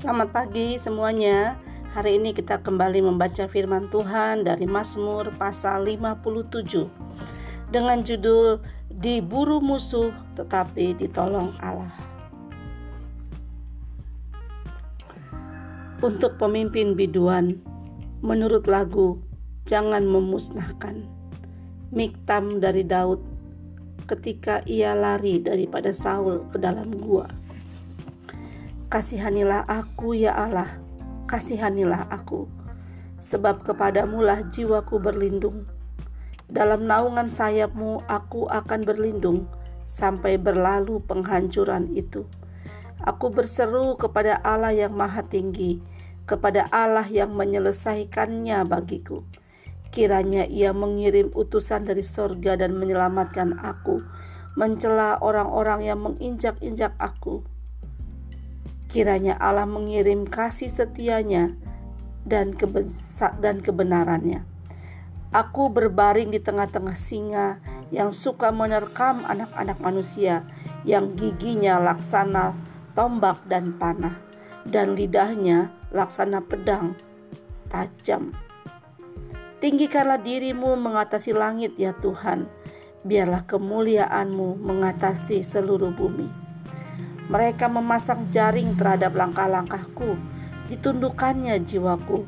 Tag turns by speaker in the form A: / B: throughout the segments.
A: Selamat pagi semuanya. Hari ini kita kembali membaca firman Tuhan dari Mazmur pasal 57 dengan judul Diburu musuh tetapi ditolong Allah. Untuk pemimpin biduan, menurut lagu Jangan Memusnahkan. Miktam dari Daud ketika ia lari daripada Saul ke dalam gua. Kasihanilah aku ya Allah, kasihanilah aku, sebab kepadamulah jiwaku berlindung. Dalam naungan sayapmu aku akan berlindung sampai berlalu penghancuran itu. Aku berseru kepada Allah yang maha tinggi, kepada Allah yang menyelesaikannya bagiku. Kiranya ia mengirim utusan dari sorga dan menyelamatkan aku, mencela orang-orang yang menginjak-injak aku Kiranya Allah mengirim kasih setianya dan, dan kebenarannya. Aku berbaring di tengah-tengah singa yang suka menerkam anak-anak manusia, yang giginya laksana tombak dan panah, dan lidahnya laksana pedang tajam. Tinggikanlah dirimu mengatasi langit ya Tuhan, biarlah kemuliaanmu mengatasi seluruh bumi. Mereka memasang jaring terhadap langkah-langkahku, ditundukkannya jiwaku.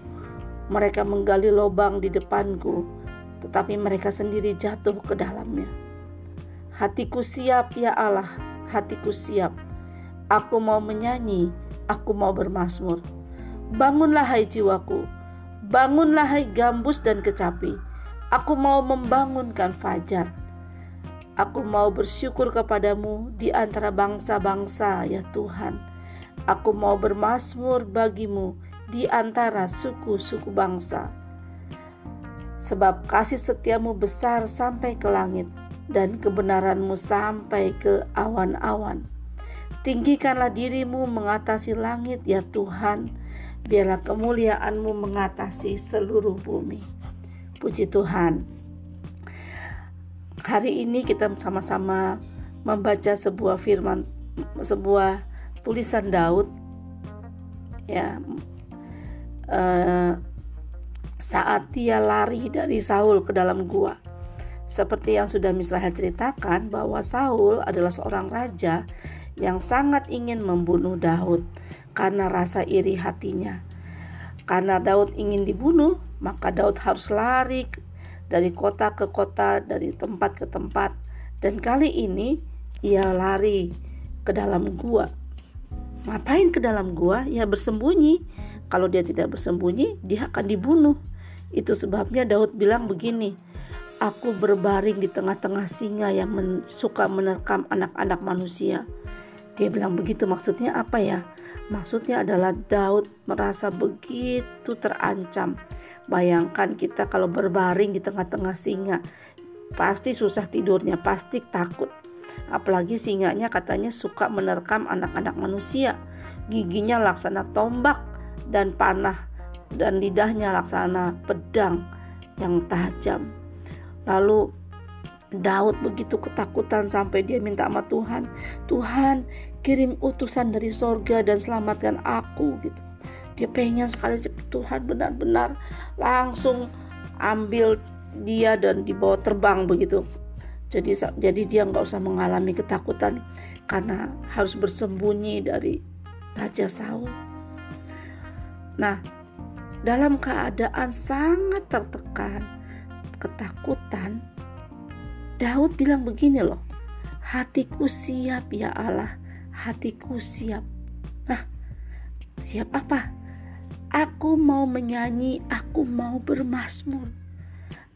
A: Mereka menggali lubang di depanku, tetapi mereka sendiri jatuh ke dalamnya. Hatiku siap, ya Allah, hatiku siap. Aku mau menyanyi, aku mau bermasmur. Bangunlah hai jiwaku, bangunlah hai gambus dan kecapi. Aku mau membangunkan fajar Aku mau bersyukur kepadamu di antara bangsa-bangsa, ya Tuhan. Aku mau bermasmur bagimu di antara suku-suku bangsa. Sebab kasih setiamu besar sampai ke langit dan kebenaranmu sampai ke awan-awan. Tinggikanlah dirimu mengatasi langit ya Tuhan, biarlah kemuliaanmu mengatasi seluruh bumi. Puji Tuhan. Hari ini kita sama-sama membaca sebuah firman sebuah tulisan Daud ya uh, saat dia lari dari Saul ke dalam gua. Seperti yang sudah misalnya ceritakan bahwa Saul adalah seorang raja yang sangat ingin membunuh Daud karena rasa iri hatinya. Karena Daud ingin dibunuh, maka Daud harus lari dari kota ke kota, dari tempat ke tempat. Dan kali ini ia lari ke dalam gua. Ngapain ke dalam gua? Ya bersembunyi. Kalau dia tidak bersembunyi, dia akan dibunuh. Itu sebabnya Daud bilang begini, Aku berbaring di tengah-tengah singa yang men suka menerkam anak-anak manusia. Dia bilang begitu maksudnya apa ya? Maksudnya adalah Daud merasa begitu terancam Bayangkan kita kalau berbaring di tengah-tengah singa, pasti susah tidurnya, pasti takut. Apalagi singanya katanya suka menerkam anak-anak manusia. Giginya laksana tombak dan panah dan lidahnya laksana pedang yang tajam. Lalu Daud begitu ketakutan sampai dia minta sama Tuhan, Tuhan kirim utusan dari sorga dan selamatkan aku gitu dia pengen sekali Tuhan benar-benar langsung ambil dia dan dibawa terbang begitu. Jadi jadi dia nggak usah mengalami ketakutan karena harus bersembunyi dari Raja Saul. Nah dalam keadaan sangat tertekan ketakutan Daud bilang begini loh hatiku siap ya Allah hatiku siap. Nah siap apa Aku mau menyanyi, aku mau bermasmur.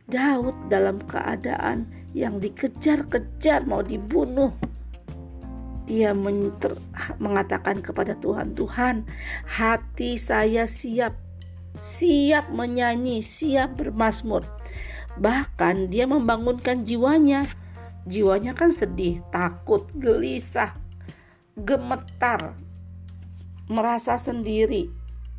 A: Daud dalam keadaan yang dikejar-kejar mau dibunuh. Dia mengatakan kepada Tuhan, Tuhan, hati saya siap, siap menyanyi, siap bermasmur. Bahkan dia membangunkan jiwanya. Jiwanya kan sedih, takut, gelisah, gemetar, merasa sendiri,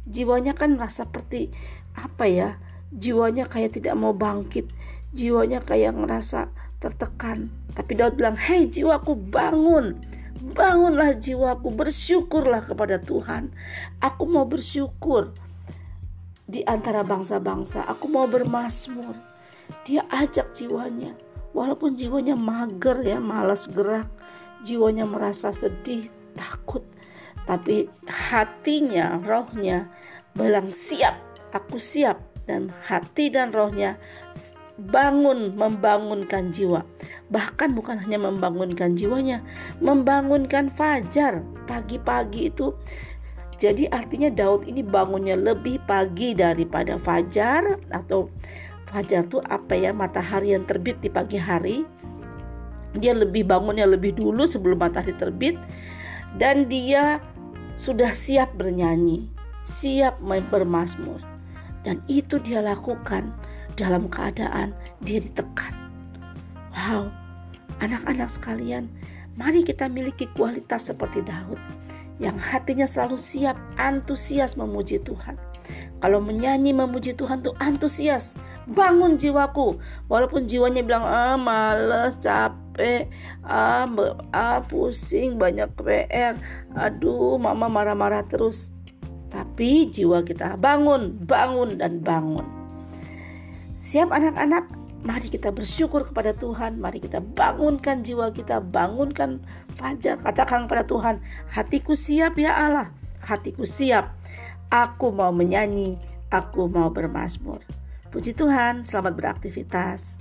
A: jiwanya kan merasa seperti apa ya jiwanya kayak tidak mau bangkit jiwanya kayak ngerasa tertekan tapi Daud bilang hei jiwaku bangun Bangunlah jiwaku, bersyukurlah kepada Tuhan. Aku mau bersyukur di antara bangsa-bangsa. Aku mau bermasmur. Dia ajak jiwanya. Walaupun jiwanya mager ya, malas gerak. Jiwanya merasa sedih, takut. Tapi hatinya, rohnya bilang siap, aku siap. Dan hati dan rohnya bangun membangunkan jiwa bahkan bukan hanya membangunkan jiwanya, membangunkan fajar pagi-pagi itu. Jadi artinya Daud ini bangunnya lebih pagi daripada fajar atau fajar itu apa ya matahari yang terbit di pagi hari. Dia lebih bangunnya lebih dulu sebelum matahari terbit dan dia sudah siap bernyanyi, siap bermasmur. Dan itu dia lakukan dalam keadaan dia ditekan Wow, anak-anak sekalian, mari kita miliki kualitas seperti Daud yang hatinya selalu siap, antusias memuji Tuhan. Kalau menyanyi memuji Tuhan tuh antusias, bangun jiwaku. Walaupun jiwanya bilang ah males, capek, ah, ah pusing, banyak PR. Aduh, mama marah-marah terus. Tapi jiwa kita bangun, bangun dan bangun. Siap anak-anak, Mari kita bersyukur kepada Tuhan, mari kita bangunkan jiwa kita, bangunkan fajar. Katakan kepada Tuhan, hatiku siap ya Allah, hatiku siap. Aku mau menyanyi, aku mau bermasmur. Puji Tuhan, selamat beraktivitas.